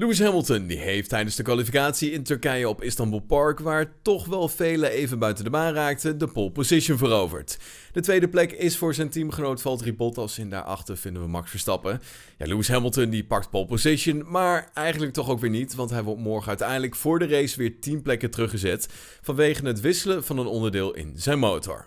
Lewis Hamilton die heeft tijdens de kwalificatie in Turkije op Istanbul Park, waar toch wel velen even buiten de baan raakten, de pole position veroverd. De tweede plek is voor zijn teamgenoot Valtteri Bottas en daarachter vinden we Max Verstappen. Ja, Lewis Hamilton die pakt pole position, maar eigenlijk toch ook weer niet, want hij wordt morgen uiteindelijk voor de race weer 10 plekken teruggezet vanwege het wisselen van een onderdeel in zijn motor.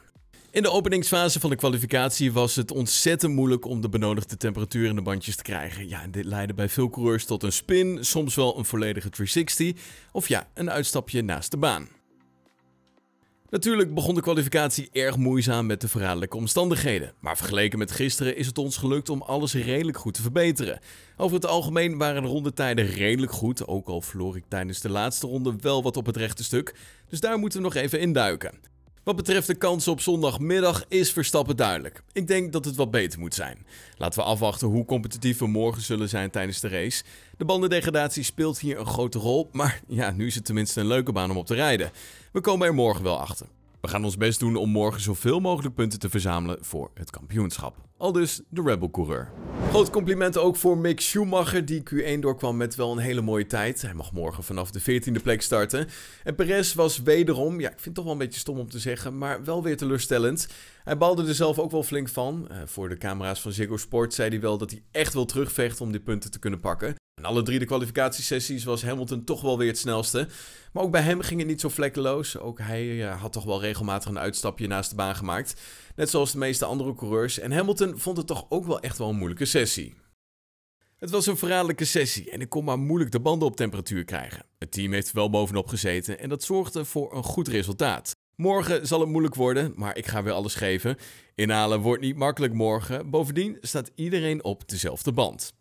In de openingsfase van de kwalificatie was het ontzettend moeilijk om de benodigde temperatuur in de bandjes te krijgen. Ja, dit leidde bij veel coureurs tot een spin, soms wel een volledige 360 of ja, een uitstapje naast de baan. Natuurlijk begon de kwalificatie erg moeizaam met de verraderlijke omstandigheden. Maar vergeleken met gisteren is het ons gelukt om alles redelijk goed te verbeteren. Over het algemeen waren de rondetijden redelijk goed, ook al verloor ik tijdens de laatste ronde wel wat op het rechte stuk. Dus daar moeten we nog even induiken. Wat betreft de kansen op zondagmiddag is Verstappen duidelijk. Ik denk dat het wat beter moet zijn. Laten we afwachten hoe competitief we morgen zullen zijn tijdens de race. De bandendegradatie speelt hier een grote rol, maar ja, nu is het tenminste een leuke baan om op te rijden. We komen er morgen wel achter. We gaan ons best doen om morgen zoveel mogelijk punten te verzamelen voor het kampioenschap. Al dus de Rebel-coureur. Groot compliment ook voor Mick Schumacher, die Q1 doorkwam met wel een hele mooie tijd. Hij mag morgen vanaf de 14e plek starten. En Perez was wederom, ja, ik vind het toch wel een beetje stom om te zeggen, maar wel weer teleurstellend. Hij balde er zelf ook wel flink van. Uh, voor de camera's van Ziggo Sport zei hij wel dat hij echt wil terugvechten om die punten te kunnen pakken. In alle drie de kwalificatiesessies was Hamilton toch wel weer het snelste. Maar ook bij hem ging het niet zo vlekkeloos. Ook hij ja, had toch wel regelmatig een uitstapje naast de baan gemaakt. Net zoals de meeste andere coureurs. En Hamilton vond het toch ook wel echt wel een moeilijke sessie. Het was een verraderlijke sessie en ik kon maar moeilijk de banden op temperatuur krijgen. Het team heeft wel bovenop gezeten en dat zorgde voor een goed resultaat. Morgen zal het moeilijk worden, maar ik ga weer alles geven. Inhalen wordt niet makkelijk morgen. Bovendien staat iedereen op dezelfde band.